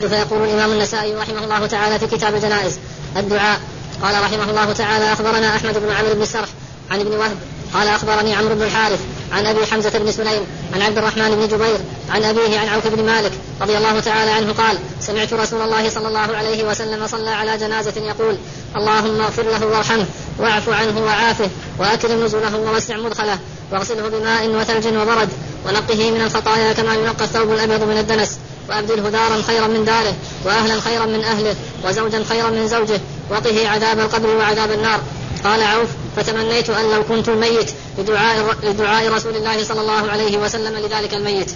فيقول الإمام النسائي رحمه الله تعالى في كتاب الجنائز الدعاء. قال رحمه الله تعالى أخبرنا أحمد بن عمرو بن السرح عن ابن وهب قال أخبرني عمرو بن الحارث عن أبي حمزة بن سليم عن عبد الرحمن بن جبير عن أبيه عن عوف بن مالك رضي الله تعالى عنه قال سمعت رسول الله صلى الله عليه وسلم صلى على جنازة يقول اللهم اغفر له وارحمه واعف عنه وعافه وأكرم نزله ووسع مدخله واغسله بماء وثلج وبرد ونقه من الخطايا كما ينقى الثوب الأبيض من الدنس وأبدله دارا خيرا من داره وأهلا خيرا من أهله وزوجا خيرا من زوجه وقه عذاب القبر وعذاب النار. قال عوف فتمنيت أن لو كنت ميت لدعاء, لدعاء رسول الله صلى الله عليه وسلم لذلك الميت.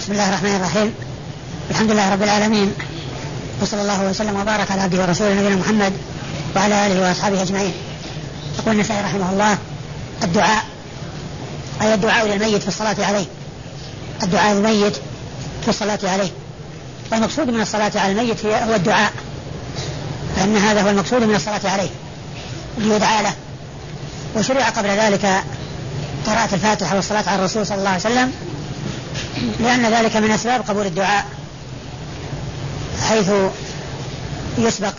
بسم الله الرحمن الرحيم. الحمد لله رب العالمين وصلى الله وسلم وبارك على عبده ورسوله نبينا محمد وعلى آله وأصحابه أجمعين. يقول النسائي رحمه الله الدعاء أي الدعاء للميت في الصلاة عليه. الدعاء للميت في الصلاة عليه. والمقصود من الصلاة على الميت هو الدعاء فإن هذا هو المقصود من الصلاة عليه ليدعى له. وشرع قبل ذلك قراءة الفاتحة والصلاة على الرسول صلى الله عليه وسلم لأن ذلك من أسباب قبول الدعاء حيث يسبق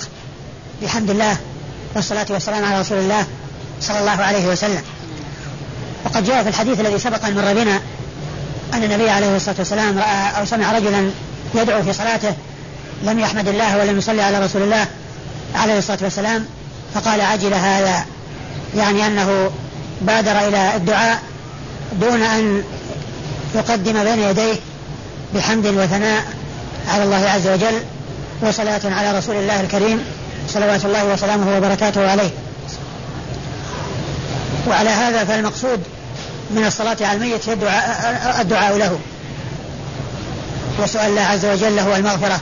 بحمد الله والصلاة والسلام على رسول الله صلى الله عليه وسلم. وقد جاء في الحديث الذي سبق أن مر بنا أن النبي عليه الصلاة والسلام رأى أو سمع رجلا يدعو في صلاته لم يحمد الله ولم يصلي على رسول الله عليه الصلاة والسلام فقال عجل هذا؟ يعني أنه بادر إلى الدعاء دون أن يقدم بين يديه بحمد وثناء على الله عز وجل وصلاة على رسول الله الكريم صلوات الله وسلامه وبركاته عليه. وعلى هذا فالمقصود من الصلاة على الميت الدعاء, الدعاء له. وسؤال الله عز وجل له المغفرة.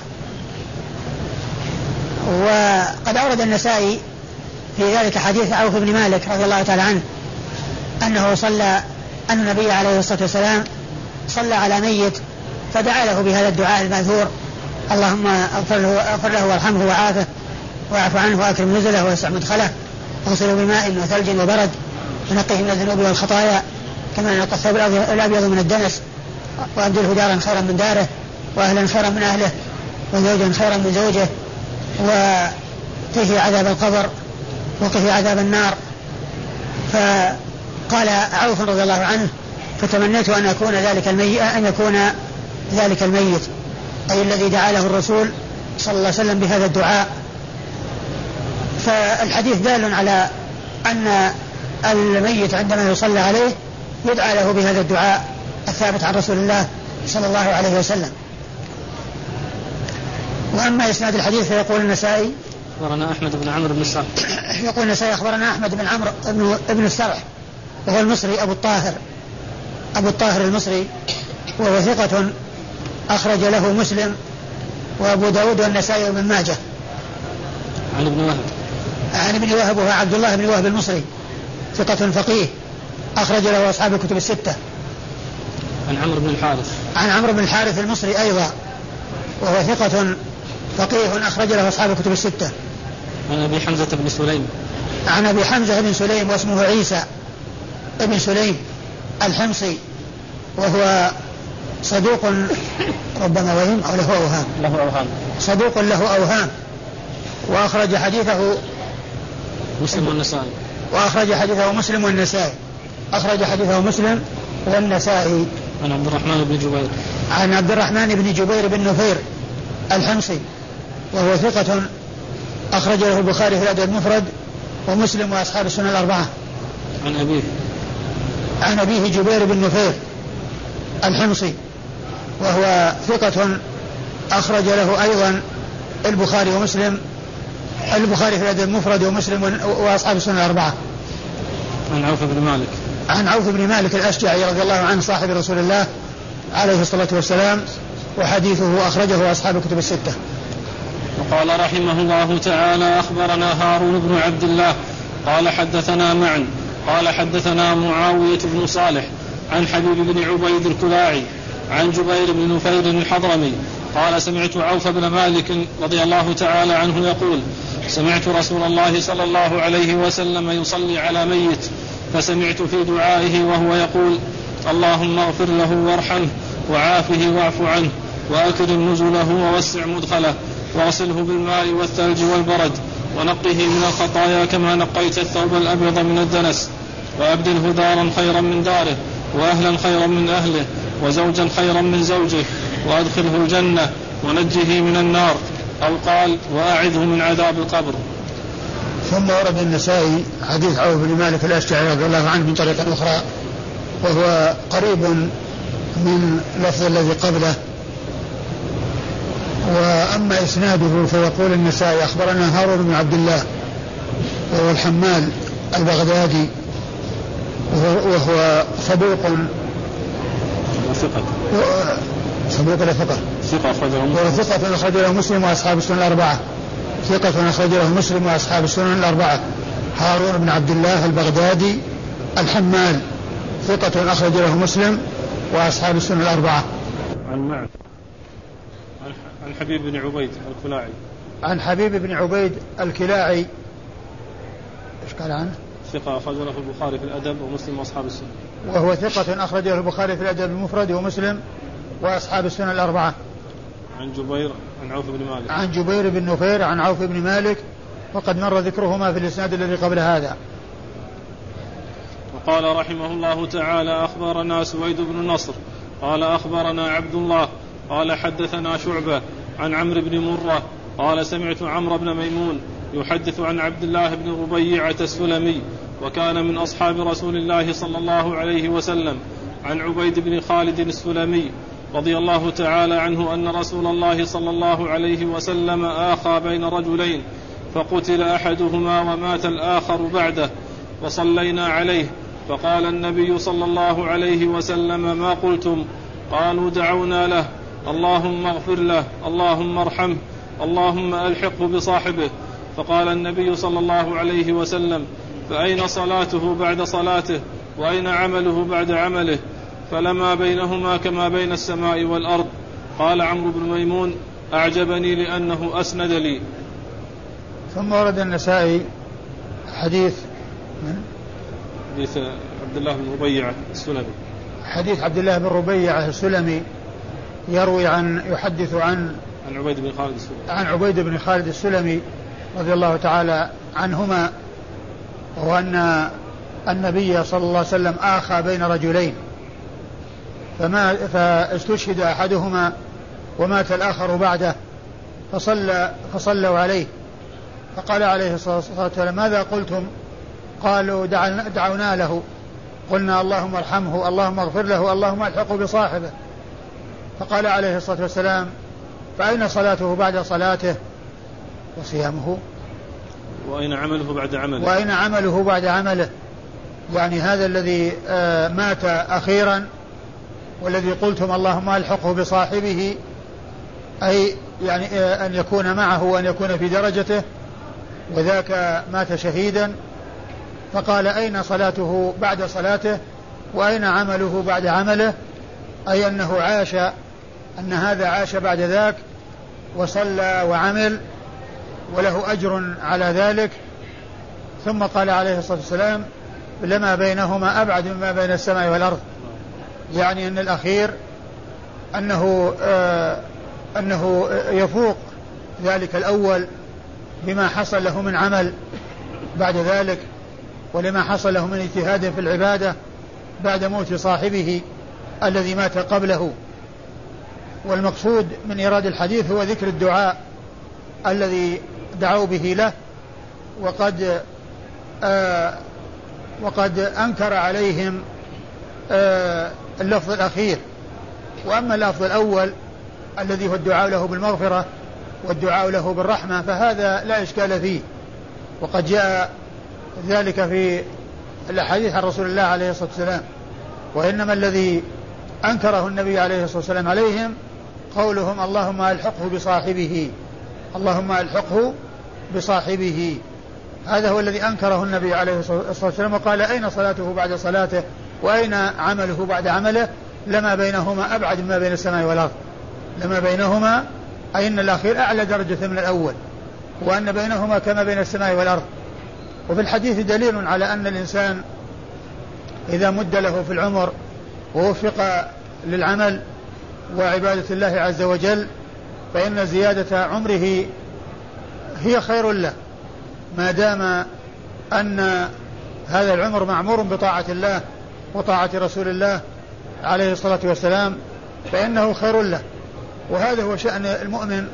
وقد أورد النسائي في ذلك حديث عوف بن مالك رضي الله تعالى عنه أنه صلى أن النبي عليه الصلاة والسلام صلى على ميت فدعا له بهذا الدعاء المأثور. اللهم اغفر له, اغفر له وارحمه وعافه واعف عنه وأكرم نزله واسع مدخله. واغسله بماء وثلج وبرد ونقه من الذنوب والخطايا. كما ينقى الثوب الابيض من الدنس وأبدله دارا خيرا من داره وأهلا خيرا من أهله وزوجا خيرا من زوجه وقه عذاب القبر وقه عذاب النار. فقال عوف رضي الله عنه فتمنيت أن أكون ذلك الميت أن يكون ذلك الميت. أي الذي دعا له الرسول صلى الله عليه وسلم بهذا الدعاء. فالحديث دال على أن الميت عندما يصلى عليه يدعى له بهذا الدعاء الثابت عن رسول الله صلى الله عليه وسلم. وأما إسناد الحديث فيقول النسائي أخبرنا أحمد بن عمرو بن السرح. يقول النسائي أخبرنا أحمد بن عمرو بن ابن السرح وهو المصري أبو الطاهر. أبو الطاهر المصري وهو ثقة أخرج له مسلم وأبو داود والنسائي وابن ماجه. عن ابن وهب. عن ابن وهب وهو عبد الله بن وهب المصري ثقة فقيه. أخرج له أصحاب الكتب الستة. عن عمرو بن الحارث. عن عمرو بن الحارث المصري أيضا وهو ثقة فقيه أخرج له أصحاب الكتب الستة. عن أبي حمزة بن سليم. عن أبي حمزة بن سليم واسمه عيسى بن سليم الحمصي وهو صدوق ربما وهم أو له أوهام. له أوهام. صدوق له أوهام. وأخرج حديثه مسلم والنسائي. وأخرج حديثه مسلم والنسائي. أخرج حديثه مسلم والنسائي. عن عبد الرحمن بن جبير. عن عبد الرحمن بن جبير بن نفير الحمصي وهو ثقة أخرج له البخاري في الأدب المفرد ومسلم وأصحاب السنة الأربعة. عن أبيه. عن أبيه جبير بن نفير الحمصي وهو ثقة أخرج له أيضا البخاري ومسلم البخاري في الأدب المفرد ومسلم وأصحاب السنة الأربعة. عن عوف بن مالك. عن عوف بن مالك الأشجعي رضي الله عنه صاحب رسول الله عليه الصلاة والسلام وحديثه أخرجه أصحاب الكتب الستة. وقال رحمه الله تعالى أخبرنا هارون بن عبد الله قال حدثنا معا قال حدثنا معاوية بن صالح عن حبيب بن عبيد الكلاعي عن جبير بن نفير الحضرمي قال سمعت عوف بن مالك رضي الله تعالى عنه يقول سمعت رسول الله صلى الله عليه وسلم يصلي على ميت فسمعت في دعائه وهو يقول اللهم اغفر له وارحمه وعافه واعف عنه وأكرم نزله ووسع مدخله واغسله بالماء والثلج والبرد ونقه من الخطايا كما نقيت الثوب الأبيض من الدنس وأبدله دارا خيرا من داره وأهلا خيرا من أهله وزوجا خيرا من زوجه وأدخله الجنة ونجه من النار أو قال وأعذه من عذاب القبر. ثم ورد النسائي حديث عوف بن مالك الأشجعي رضي الله عنه من طريقة أخرى وهو قريب من لفظ الذي قبله. وأما إسناده فيقول النسائي أخبرنا هارون بن عبد الله وهو الحمال البغدادي وهو صدوق. ثقة صدوق ولا ثقة؟ ثقة أخرجه مسلم. وهو ثقة أخرج له مسلم وأصحاب السنن الأربعة. ثقة أخرج له مسلم وأصحاب السنن الأربعة. هارون بن عبد الله البغدادي الحمال. ثقة أخرج له مسلم وأصحاب السنن الأربعة. عن عن حبيب بن عبيد الكلاعي. عن حبيب بن عبيد الكلاعي. إيش قال عنه؟ ثقة أخرج له البخاري في الأدب ومسلم وأصحاب السنة وهو ثقة أخرجه البخاري في الأدب المفرد ومسلم وأصحاب السنن الأربعة. عن جبير عن عوف بن مالك. عن جبير بن نفير عن عوف بن مالك وقد مر ذكرهما في الإسناد الذي قبل هذا. وقال رحمه الله تعالى أخبرنا سويد بن نصر قال أخبرنا عبد الله قال حدثنا شعبة عن عمرو بن مرة قال سمعت عمرو بن ميمون يحدث عن عبد الله بن ربيعة السلمي وكان من أصحاب رسول الله صلى الله عليه وسلم عن عبيد بن خالد السلمي رضي الله تعالى عنه أن رسول الله صلى الله عليه وسلم آخى بين رجلين فقتل أحدهما ومات الآخر بعده وصلينا عليه. فقال النبي صلى الله عليه وسلم ما قلتم؟ قالوا دعونا له. اللهم اغفر له. اللهم ارحمه. اللهم ألحقه بصاحبه. فقال النبي صلى الله عليه وسلم فأين صلاته بعد صلاته؟ وأين عمله بعد عمله؟ فلما بينهما كما بين السماء والأرض قال عمرو بن ميمون أعجبني لأنه أسند لي. ثم ورد النسائي حديث من؟ حديث عبد الله بن ربيعة السلمي. حديث عبد الله بن ربيعة السلمي يروي عن يحدث عن عن عبيد بن خالد السلمي. عن عبيد بن خالد السلمي رضي الله تعالى عنهما وهو أن النبي صلى الله عليه وسلم آخى بين رجلين. فما فاستشهد أحدهما ومات الآخر بعده فصلى فصلوا عليه. فقال عليه الصلاة والسلام ماذا قلتم؟ قالوا دعونا له. قلنا اللهم ارحمه اللهم اغفر له اللهم ألحقه بصاحبه. فقال عليه الصلاة والسلام فأين صلاته بعد صلاته؟ وصيامه. وأين عمله بعد عمله. وأين عمله بعد عمله. يعني هذا الذي آه، مات أخيرا والذي قلتم اللهم ألحقه بصاحبه أي يعني آه، أن يكون معه وأن يكون في درجته وذاك مات شهيدا فقال أين صلاته بعد صلاته؟ وأين عمله بعد عمله؟ أي أنه عاش أن هذا عاش بعد ذاك وصلى وعمل وله أجر على ذلك. ثم قال عليه الصلاة والسلام لما بينهما أبعد مما بين السماء والأرض. يعني أن الأخير أنه آه أنه يفوق ذلك الأول بما حصل له من عمل بعد ذلك ولما حصل له من اجتهاد في العبادة بعد موت صاحبه الذي مات قبله. والمقصود من إيراد الحديث هو ذكر الدعاء الذي دعوا به له وقد آه وقد أنكر عليهم آه اللفظ الأخير. وأما اللفظ الأول الذي هو الدعاء له بالمغفرة والدعاء له بالرحمة فهذا لا إشكال فيه. وقد جاء ذلك في الأحاديث عن رسول الله عليه الصلاة والسلام. وإنما الذي أنكره النبي عليه الصلاة والسلام عليهم قولهم اللهم ألحقه بصاحبه. اللهم ألحقه بصاحبه. هذا هو الذي أنكره النبي عليه الصلاة والسلام وقال أين صلاته بعد صلاته؟ وأين عمله بعد عمله؟ لما بينهما أبعد مما بين السماء والأرض. لما بينهما أي أن الأخير أعلى درجة من الأول وأن بينهما كما بين السماء والأرض. وفي الحديث دليل على أن الإنسان إذا مد له في العمر ووفق للعمل وعبادة الله عز وجل فإن زيادة عمره هي خير له. ما دام أن هذا العمر معمور بطاعة الله وطاعة رسول الله عليه الصلاة والسلام فإنه خير له. وهذا هو شأن المؤمن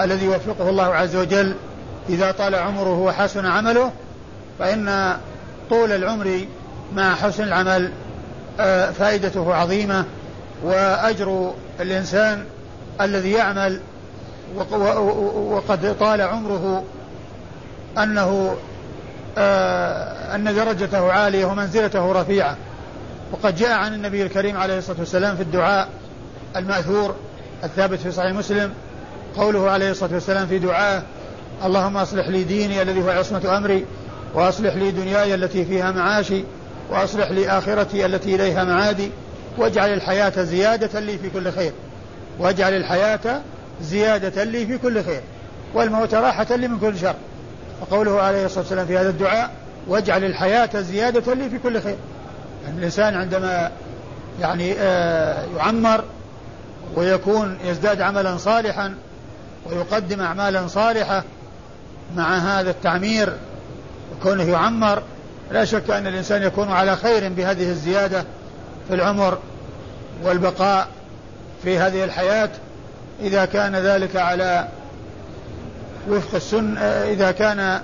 الذي يوفقه الله عز وجل. إذا طال عمره وحسن عمله فإن طول العمر مع حسن العمل آه، فائدته عظيمة. وأجر الإنسان الذي يعمل وقد طال عمره أنه آه، أن درجته عالية ومنزلته رفيعة. وقد جاء عن النبي الكريم عليه الصلاة والسلام في الدعاء المأثور الثابت في صحيح مسلم قوله عليه الصلاة والسلام في دعائه اللهم أصلح لي ديني الذي هو عصمة أمري وأصلح لي دنياي التي فيها معاشي وأصلح لي آخرتي التي إليها معادي واجعل الحياة زيادة لي في كل خير. واجعل الحياة زيادة لي في كل خير والموت راحة لي من كل شر. وقوله عليه الصلاة والسلام في هذا الدعاء واجعل الحياة زيادة لي في كل خير. الإنسان عندما يعني آه يعمر ويكون يزداد عملا صالحا ويقدم أعمالا صالحة مع هذا التعمير وكونه يعمر لا شك أن الإنسان يكون على خير بهذه الزيادة في العمر والبقاء في هذه الحياة. إذا كان ذلك على وفق السن إذا كان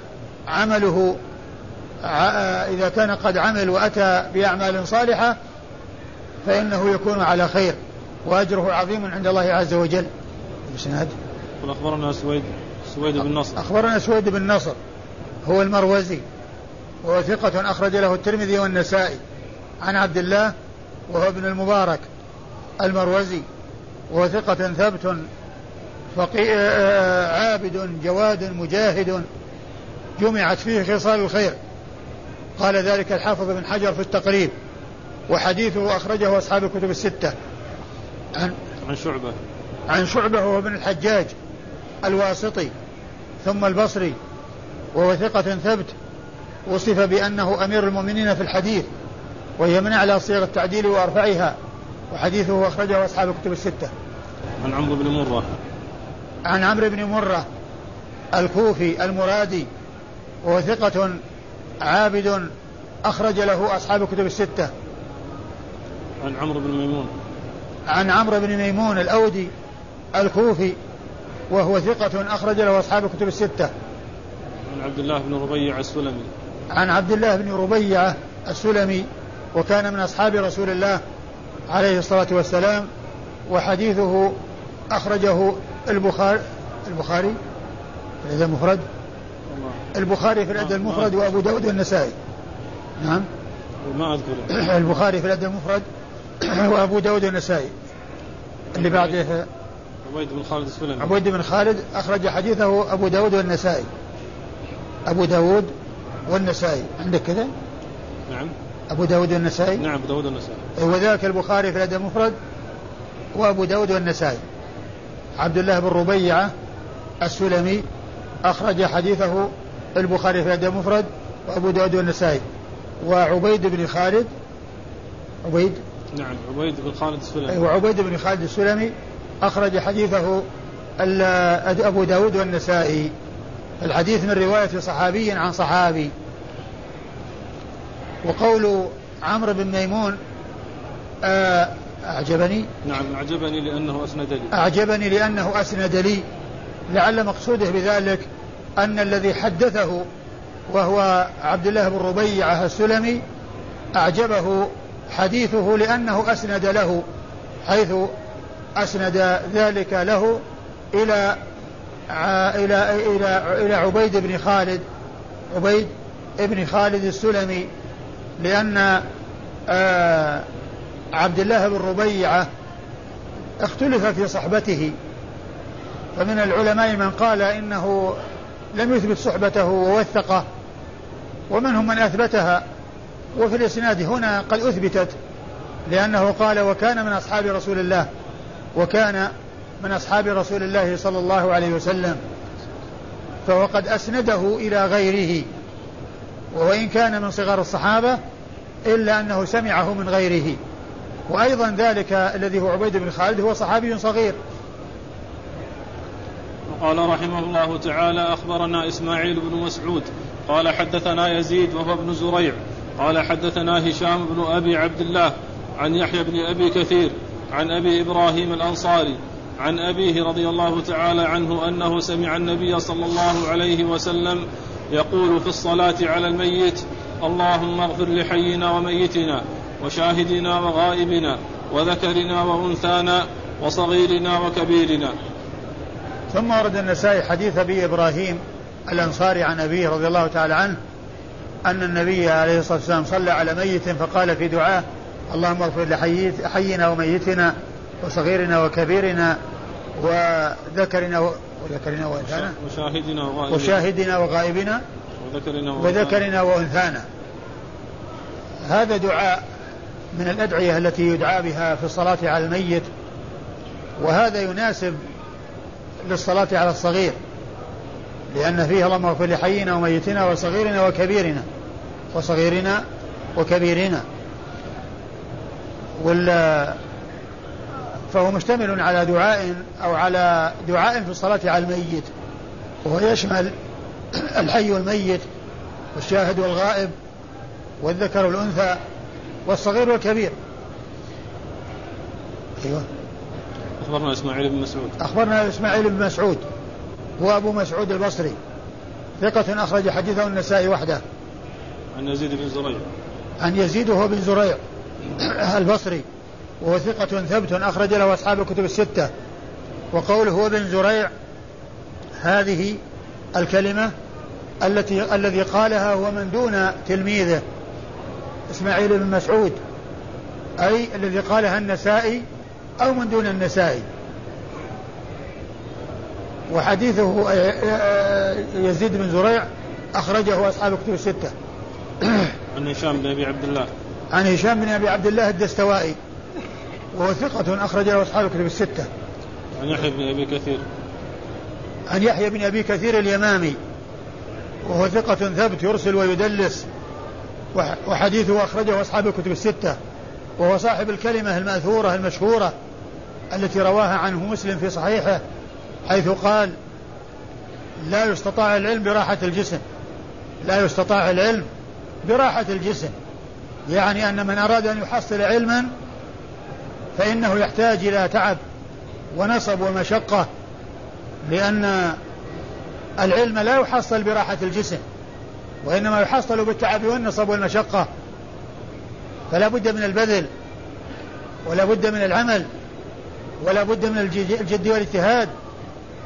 عمله إذا كان قد عمل وأتى بأعمال صالحة فإنه يكون على خير وأجره عظيم عند الله عز وجل. بسناد. أخبرنا سويد سويد بن نصر. أخبرنا سويد بن نصر. هو المروزي. وهو ثقة أخرج له الترمذي والنسائي. عن عبد الله وهو ابن المبارك المروزي. وهو ثقة ثبت فقي... عابد جواد مجاهد. جمعت فيه خصال الخير. قال ذلك الحافظ بن حجر في التقريب وحديثه أخرجه أصحاب الكتب الستة. عن عن شعبة. عن شعبة وهو ابن الحجاج الواسطي ثم البصري وهو ثقة ثبت وصف بأنه أمير المؤمنين في الحديث وهي من أعلى صيغ التعديل وأرفعها وحديثه أخرجه أصحاب الكتب الستة. عن عمرو بن مرة. عن عمرو بن مرة الكوفي المرادي وهو ثقة عابد أخرج له أصحاب الكتب الستة. عن عمرو بن ميمون. عن عمرو بن ميمون الأودي الكوفي وهو ثقة أخرج له أصحاب الكتب الستة. عن عبد الله بن ربيع السلمي. عن عبد الله بن ربيعة السلمي وكان من أصحاب رسول الله عليه الصلاة والسلام وحديثه أخرجه البخاري البخاري الأدب المفرد البخاري في الأدب المفرد وأبو داود والنسائي. نعم. ما أذكره البخاري في الأدب المفرد وأبو داود والنسائي. اللي بعده عبيد بن خالد السلمي. عبيد بن خالد أخرج حديثه أبو داود والنسائي. أبو داود والنسائي. عندك كذا؟ نعم. أبو داود والنسائي؟ نعم أبو داود والنسائي. وذاك البخاري في الأدب المفرد وأبو داود والنسائي. عبد الله بن ربيعة السلمي أخرج حديثه البخاري في الأدب المفرد وأبو داود والنسائي. وعبيد بن خالد عبيد؟ نعم عبيد بن خالد السلمي. وعبيد بن خالد السلمي أخرج حديثه أبو داود والنسائي. الحديث من رواية صحابي عن صحابي. وقول عمرو بن ميمون آه، أعجبني؟ نعم أعجبني لأنه أسند لي. أعجبني لأنه أسند لي. لعل مقصوده بذلك أن الذي حدثه وهو عبد الله بن ربيعة السلمي أعجبه حديثه لأنه أسند له حيث أسند ذلك له إلى إلى إلى إلى عبيد بن خالد عبيد بن خالد السلمي لأن آه، عبد الله بن ربيعة اختلف في صحبته. فمن العلماء من قال إنه لم يثبت صحبته ووثقه. ومنهم من أثبتها؟ وفي الإسناد هنا قد أثبتت لأنه قال وكان من أصحاب رسول الله. وكان من أصحاب رسول الله صلى الله عليه وسلم. فهو قد أسنده إلى غيره. وإن كان من صغار الصحابة إلا أنه سمعه من غيره. وأيضا ذلك الذي هو عبيد بن خالد هو صحابي صغير. وقال رحمه الله تعالى أخبرنا إسماعيل بن مسعود قال حدثنا يزيد وهو ابن زريع قال حدثنا هشام بن أبي عبد الله عن يحيى بن أبي كثير عن أبي إبراهيم الأنصاري عن أبيه رضي الله تعالى عنه أنه سمع النبي صلى الله عليه وسلم يقول في الصلاة على الميت اللهم اغفر لحينا وميتنا وشاهدنا وغائبنا وذكرنا وأنثانا وصغيرنا وكبيرنا ثم ورد النسائي حديث أبي إبراهيم الأنصاري عن أبيه رضي الله تعالى عنه أن النبي عليه الصلاة والسلام صلى على ميت فقال في دعاه اللهم اغفر لحينا وميتنا وصغيرنا وكبيرنا وذكرنا وذكرنا وأنثانا؟ وشاهدنا وغائبنا. وشاهدنا وغائبنا وذكرنا وذكرنا وأنثانا. هذا دعاء من الأدعية التي يدعى بها في الصلاة على الميت وهذا يناسب للصلاة على الصغير لأن فيه اللهم اغفر لحينا وميتنا وصغيرنا وكبيرنا وصغيرنا وكبيرنا. ولا فهو مشتمل على دعاء أو على دعاء في الصلاة على الميت. وهو يشمل الحي والميت والشاهد والغائب والذكر والأنثى والصغير والكبير. أيوه. أخبرنا إسماعيل بن مسعود. أخبرنا إسماعيل بن مسعود. هو أبو مسعود البصري. ثقة أخرج حديثه النسائي وحده. عن يزيد بن زريع. عن يزيد وهو بن زريع البصري. وهو ثقة ثبت أخرج له أصحاب الكتب الستة. وقوله هو بن زريع هذه الكلمة التي الذي قالها هو من دون تلميذه إسماعيل بن مسعود. أي الذي قالها النسائي أو من دون النسائي وحديثه آه، آه، يزيد بن زريع أخرجه أصحاب الكتب الستة. عن هشام بن أبي عبد الله. عن هشام بن أبي عبد الله الدستوائي. وهو ثقة أخرج له أصحاب الكتب الستة. عن يحيى بن أبي كثير. عن يحيى بن أبي كثير اليمامي. وهو ثقة ثبت يرسل ويدلس. وحديثه أخرجه أصحاب الكتب الستة. وهو صاحب الكلمة المأثورة المشهورة التي رواها عنه مسلم في صحيحه حيث قال لا يستطاع العلم براحة الجسم لا يستطاع العلم براحة الجسم يعني أن من أراد أن يحصل علما فإنه يحتاج إلى تعب ونصب ومشقة لأن العلم لا يحصل براحة الجسم وإنما يحصل بالتعب والنصب والمشقة. فلا بد من البذل ولا بد من العمل ولا بد من الجد والاجتهاد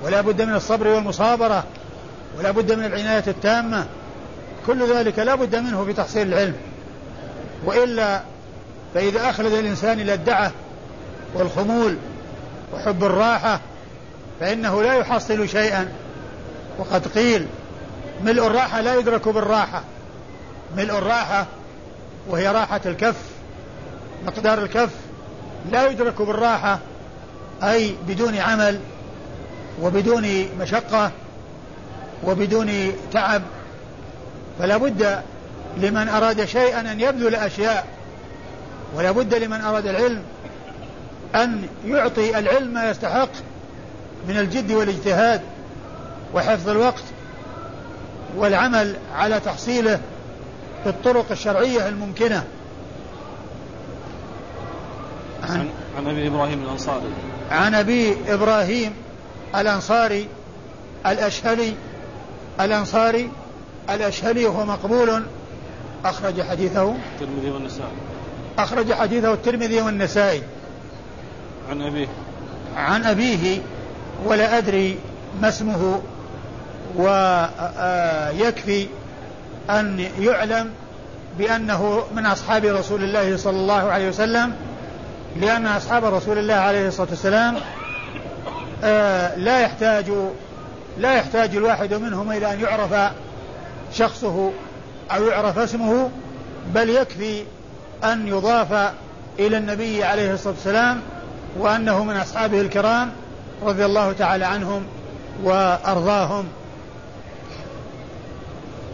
ولا بد من الصبر والمصابرة ولا بد من العناية التامة. كل ذلك لا بد منه في تحصيل العلم. وإلا فإذا أخلد الإنسان إلى الدعة والخمول وحب الراحة فإنه لا يحصل شيئا. وقد قيل ملء الراحة لا يدرك بالراحة. ملء الراحة وهي راحة الكف مقدار الكف لا يدرك بالراحة أي بدون عمل وبدون مشقة وبدون تعب. فلا بد لمن أراد شيئا أن يبذل أشياء ولا بد لمن أراد العلم أن يعطي العلم ما يستحق من الجد والاجتهاد وحفظ الوقت والعمل على تحصيله. بالطرق الشرعية الممكنة. عن, عن أبي إبراهيم الأنصاري. عن أبي إبراهيم الأنصاري الأشهلي. الأنصاري الأشهلي وهو مقبول. أخرج حديثه. الترمذي والنسائي. أخرج حديثه الترمذي والنسائي. عن أبيه. عن أبيه ولا أدري ما اسمه. ويكفي أن يعلم بأنه من أصحاب رسول الله صلى الله عليه وسلم لأن أصحاب رسول الله عليه الصلاة والسلام آه، لا يحتاج لا يحتاج الواحد منهم إلى أن يعرف شخصه أو يعرف اسمه بل يكفي أن يضاف إلى النبي عليه الصلاة والسلام وأنه من أصحابه الكرام رضي الله تعالى عنهم وأرضاهم.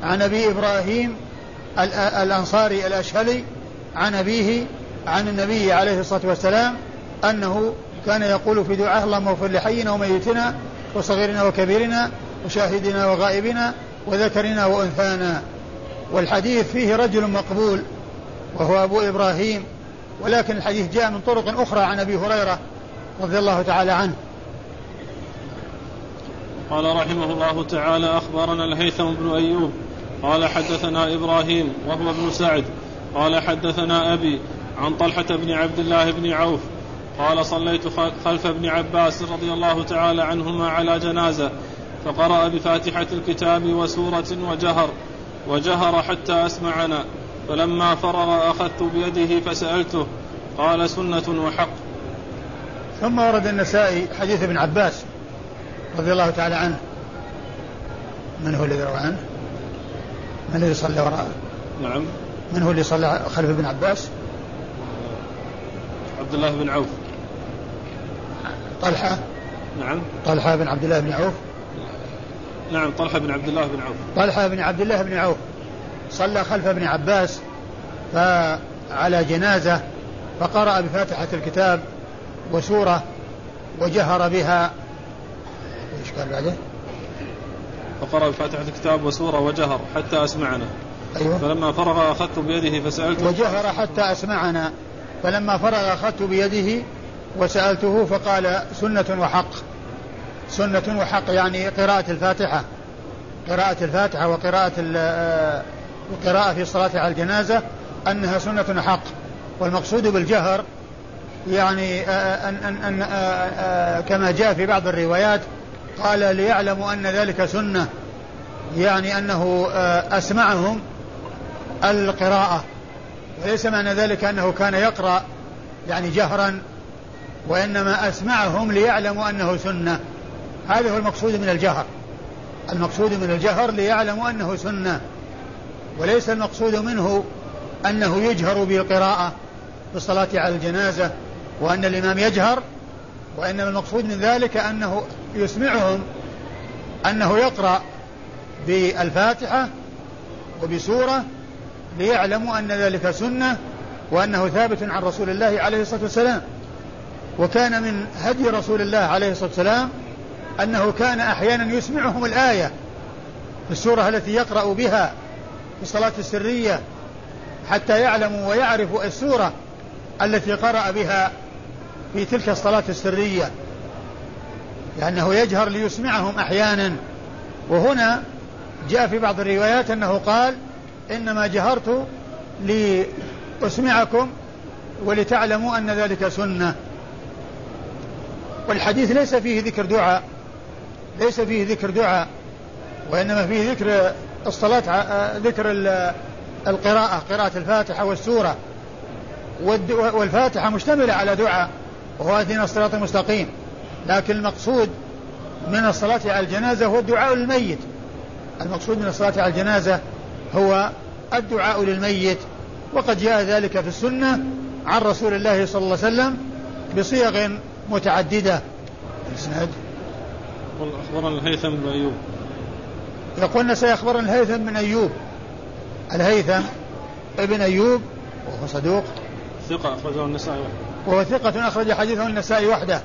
عن أبي إبراهيم الأنصاري الأشهلي عن أبيه عن النبي عليه الصلاة والسلام أنه كان يقول في دعاه اللهم اغفر لحينا وميتنا وصغيرنا وكبيرنا وشاهدنا وغائبنا وذكرنا وأنثانا. والحديث فيه رجل مقبول وهو أبو إبراهيم ولكن الحديث جاء من طرق أخرى عن أبي هريرة رضي الله تعالى عنه. قال رحمه الله تعالى أخبرنا الهيثم بن أيوب قال حدثنا إبراهيم وهو ابن سعد. قال حدثنا أبي عن طلحة بن عبد الله بن عوف. قال صليت خلف ابن عباس رضي الله تعالى عنهما على جنازة فقرأ بفاتحة الكتاب وسورة وجهر وجهر حتى أسمعنا. فلما فرغ أخذت بيده فسألته قال سنة وحق. ثم ورد النسائي حديث ابن عباس رضي الله تعالى عنه. من هو الذي روى عنه؟ من الذي صلى وراءه؟ نعم. من هو اللي صلى خلف ابن عباس؟ عبد الله بن عوف. طلحة. نعم. طلحة بن عبد الله بن عوف. نعم طلحة بن عبد الله بن عوف. طلحة بن عبد الله بن عوف. صلى خلف ابن عباس فعلى جنازة فقرأ بفاتحة الكتاب وسورة وجهر بها. إيش قال بعده؟ فقرأ بفاتحة الكتاب وسورة وجهر حتى أسمعنا. أيوة. فلما فرغ أخذت بيده فسألته وجهر حتى أسمعنا. فلما فرغ أخذت بيده وسألته فقال سنة وحق. سنة وحق يعني قراءة الفاتحة. قراءة الفاتحة وقراءة القراءة في الصلاة على الجنازة أنها سنة وحق والمقصود بالجهر يعني أن, أن, أن كما جاء في بعض الروايات قال ليعلموا أن ذلك سنة يعني أنه أسمعهم القراءة. وليس معنى ذلك أنه كان يقرأ يعني جهرا وإنما أسمعهم ليعلموا أنه سنة. هذا هو المقصود من الجهر. المقصود من الجهر ليعلموا أنه سنة. وليس المقصود منه أنه يجهر بالقراءة في الصلاة على الجنازة وأن الإمام يجهر وإنما المقصود من ذلك أنه يسمعهم أنه يقرأ بالفاتحة وبسورة ليعلموا أن ذلك سنة وأنه ثابت عن رسول الله عليه الصلاة والسلام. وكان من هدي رسول الله عليه الصلاة والسلام أنه كان أحيانا يسمعهم الآية في السورة التي يقرأ بها في الصلاة السرية حتى يعلموا ويعرفوا السورة التي قرأ بها في تلك الصلاة السرية. لأنه يجهر ليسمعهم أحيانا. وهنا جاء في بعض الروايات أنه قال إنما جهرت لأسمعكم ولتعلموا أن ذلك سنة. والحديث ليس فيه ذكر دعاء ليس فيه ذكر دعاء وإنما فيه ذكر الصلاة ذكر القراءة قراءة الفاتحة والسورة. والفاتحة مشتملة على دعاء وهو اهدنا الصراط المستقيم. لكن المقصود من الصلاة على الجنازة هو الدعاء للميت. المقصود من الصلاة على الجنازة هو الدعاء للميت. وقد جاء ذلك في السنة عن رسول الله صلى الله عليه وسلم بصيغ متعددة. الإسناد؟ أخبرنا الهيثم بن أيوب. يقولنا سيخبرنا الهيثم بن أيوب. الهيثم ابن أيوب وهو صدوق. ثقة أخرجه النسائي. وهو ثقة أخرج حديثه النسائي وحده.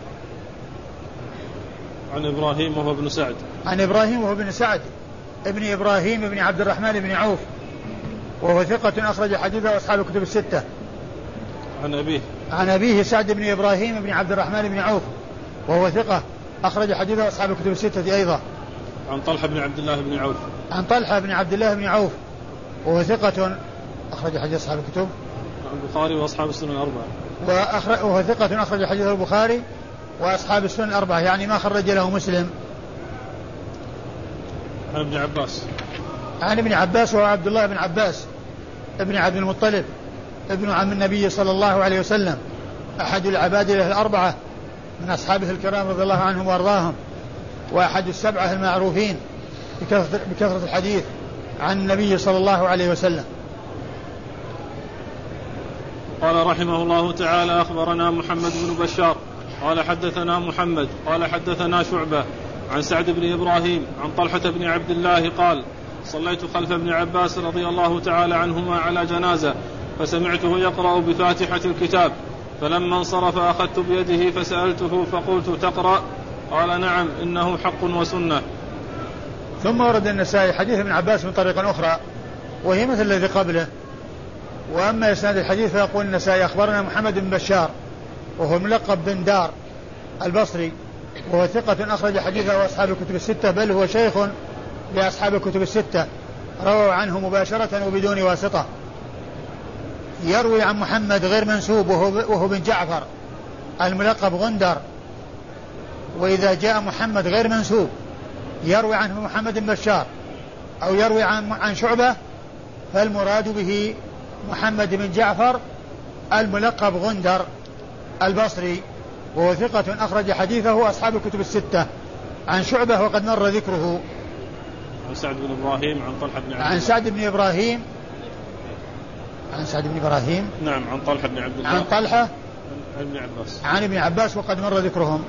عن إبراهيم وهو ابن سعد. عن إبراهيم وهو ابن سعد. ابن إبراهيم بن عبد الرحمن بن عوف. وهو ثقة أخرج حديثه أصحاب الكتب الستة. عن أبيه. عن أبيه سعد بن إبراهيم بن عبد الرحمن بن عوف. وهو ثقة أخرج حديثه أصحاب الكتب الستة أيضا. عن طلحة بن عبد الله بن عوف. عن طلحة بن عبد الله بن عوف. وهو ثقة أخرج حديث أصحاب الكتب. البخاري وأصحاب السنن الأربعة. وأخرج وهو ثقة أخرج حديث البخاري. وأصحاب السنن الأربعة يعني ما خرج له مسلم. عن ابن عباس. عن ابن عباس وهو عبد الله بن عباس ابن عبد المطلب ابن عم النبي صلى الله عليه وسلم. أحد العبادلة الأربعة من أصحابه الكرام رضي الله عنهم وأرضاهم وأحد السبعة المعروفين بكثرة, بكثرة الحديث عن النبي صلى الله عليه وسلم. قال رحمه الله تعالى أخبرنا محمد بن بشار قال حدثنا محمد قال حدثنا شعبة عن سعد بن إبراهيم عن طلحة بن عبد الله قال صليت خلف ابن عباس رضي الله تعالى عنهما على جنازة فسمعته يقرأ بفاتحة الكتاب فلما انصرف أخذت بيده فسألته فقلت تقرأ؟ قال نعم إنه حق وسنة. ثم ورد النسائي حديث ابن عباس من طريق أخرى وهي مثل الذي قبله وأما إسناد الحديث فيقول النسائي أخبرنا محمد بن بشار وهو ملقب بن دار البصري وهو ثقة أخرج حديثه أصحاب الكتب الستة بل هو شيخ لأصحاب الكتب الستة. رووا عنه مباشرة وبدون واسطة. يروي عن محمد غير منسوب وهو, وهو بن جعفر الملقب غندر. وإذا جاء محمد غير منسوب يروي عنه محمد بن بشار أو يروي عن عن شعبة فالمراد به محمد بن جعفر الملقب غندر. البصري وهو ثقة أخرج حديثه أصحاب الكتب الستة. عن شعبة وقد مر ذكره. عن سعد بن إبراهيم عن طلحة بن عبد عن سعد بن إبراهيم. عن سعد بن إبراهيم. نعم عن طلحة بن عبد الله. عن طلحة. عن ابن عباس. عن ابن عباس وقد مر ذكرهم.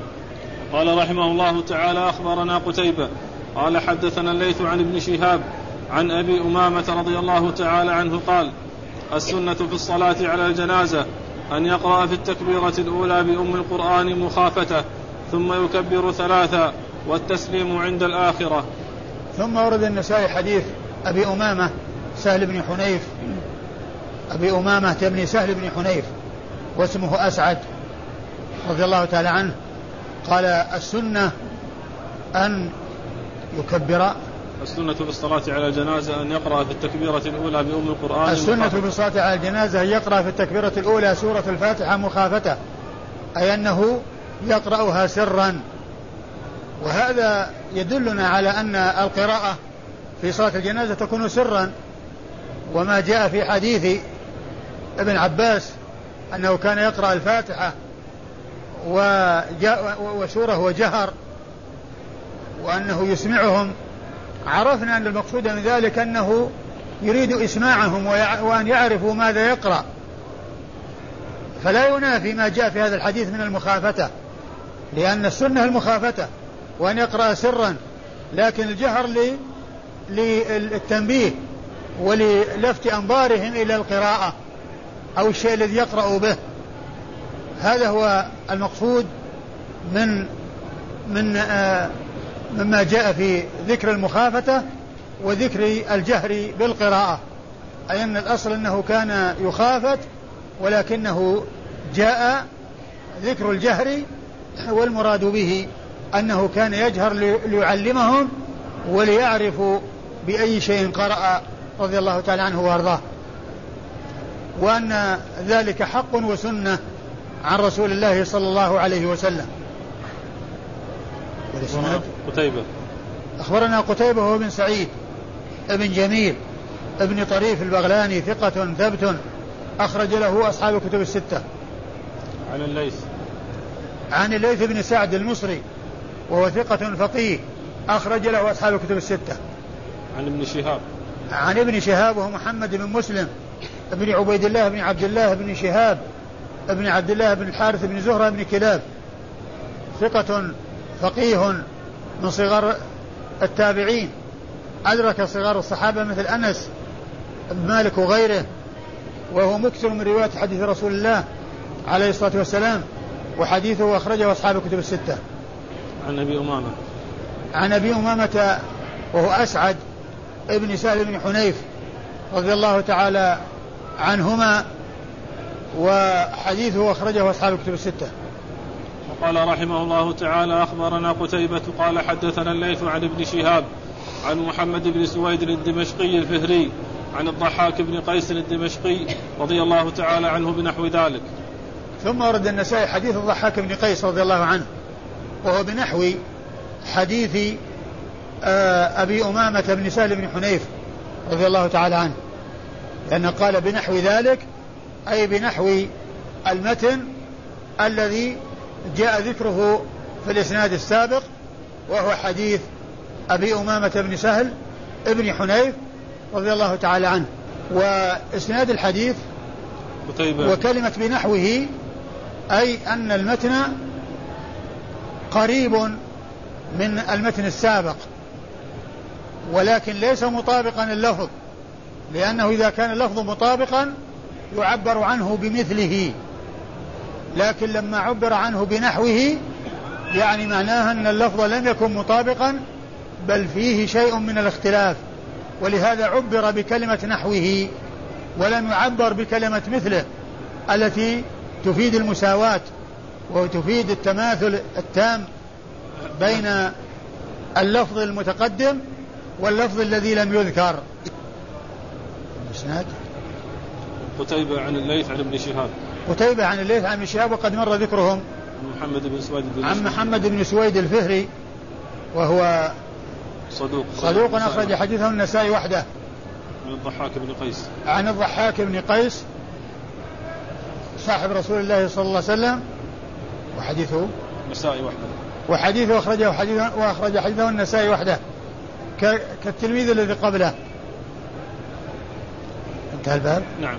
قال رحمه الله تعالى أخبرنا قتيبة. قال حدثنا الليث عن ابن شهاب عن أبي أمامة رضي الله تعالى عنه قال السنة في الصلاة على الجنازة أن يقرأ في التكبيرة الأولى بأم القرآن مخافته ثم يكبر ثلاثا والتسليم عند الآخرة. ثم ورد النسائي حديث أبي أمامة سهل بن حنيف. أبي أمامة بن سهل بن حنيف واسمه أسعد رضي الله تعالى عنه. قال السنة أن يكبر السنة في الصلاة على الجنازة أن يقرأ في التكبيرة الأولى بأم القرآن. السنة في الصلاة على الجنازة أن يقرأ في التكبيرة الأولى سورة الفاتحة مخافته أي أنه يقرأها سرا. وهذا يدلنا على أن القراءة في صلاة الجنازة تكون سرا. وما جاء في حديث ابن عباس أنه كان يقرأ الفاتحة وجاء وسورة وجهر وأنه يسمعهم عرفنا أن المقصود من ذلك أنه يريد إسماعهم وأن يعرفوا ماذا يقرأ. فلا ينافي ما جاء في هذا الحديث من المخافة لأن السنة المخافة وأن يقرأ سرا لكن الجهر للتنبيه وللفت أنظارهم إلى القراءة أو الشيء الذي يقرأ به. هذا هو المقصود من من آه مما جاء في ذكر المخافة وذكر الجهر بالقراءة. أي أن الأصل أنه كان يخافت ولكنه جاء ذكر الجهر والمراد به أنه كان يجهر ليعلمهم وليعرفوا بأي شيء قرأ رضي الله تعالى عنه وأرضاه. وأن ذلك حق وسنة عن رسول الله صلى الله عليه وسلم. قتيبة. أخبرنا قتيبة هو بن سعيد ابن جميل ابن طريف البغلاني ثقة ثبت أخرج له أصحاب الكتب الستة. عن الليث. عن الليث بن سعد المصري وهو ثقة فقيه أخرج له أصحاب الكتب الستة. عن ابن شهاب. عن ابن شهاب وهو محمد بن مسلم ابن عبيد الله بن عبد الله بن شهاب ابن عبد الله بن الحارث بن زهرة بن كلاب. ثقة فقيه من صغار التابعين. أدرك صغار الصحابة مثل أنس بن مالك وغيره وهو مكثر من رواية حديث رسول الله عليه الصلاة والسلام وحديثه أخرجه أصحاب الكتب الستة. عن أبي أمامة. عن أبي أمامة وهو أسعد ابن سهل بن حنيف رضي الله تعالى عنهما وحديثه أخرجه أصحاب الكتب الستة. وقال رحمه الله تعالى أخبرنا قتيبة قال حدثنا الليث عن ابن شهاب عن محمد بن سويد الدمشقي الفهري عن الضحاك بن قيس الدمشقي رضي الله تعالى عنه بنحو ذلك. ثم ورد النسائي حديث الضحاك بن قيس رضي الله عنه وهو بنحو حديث آه، أبي أمامة بن سهل بن حنيف رضي الله تعالى عنه لأنه قال بنحو ذلك أي بنحو المتن الذي جاء ذكره في الإسناد السابق وهو حديث أبي أمامة بن سهل ابن حنيف رضي الله تعالى عنه. وإسناد الحديث قتيبة وكلمة بنحوه أي أن المتن قريب من المتن السابق ولكن ليس مطابقا اللفظ لأنه إذا كان اللفظ مطابقا يعبر عنه بمثله. لكن لما عبر عنه بنحوه يعني معناها أن اللفظ لم يكن مطابقا بل فيه شيء من الاختلاف. ولهذا عبر بكلمة نحوه ولم يعبر بكلمة مثله التي تفيد المساواة وتفيد التماثل التام بين اللفظ المتقدم واللفظ الذي لم يذكر. قتيبة عن الليث عن ابن شهاب. قتيبة عن الليث عن شهاب وقد مر ذكرهم. محمد بن سويد عن محمد بن سويد الفهري وهو صدوق. صدوق أخرج حديثه النسائي وحده. عن الضحاك بن قيس. عن الضحاك بن قيس صاحب رسول الله صلى الله عليه وسلم وحديثه. النسائي وحده. وحديثه أخرجه حديثه وأخرج حديثه النسائي وحده. كالتلميذ الذي قبله. انتهى الباب. نعم.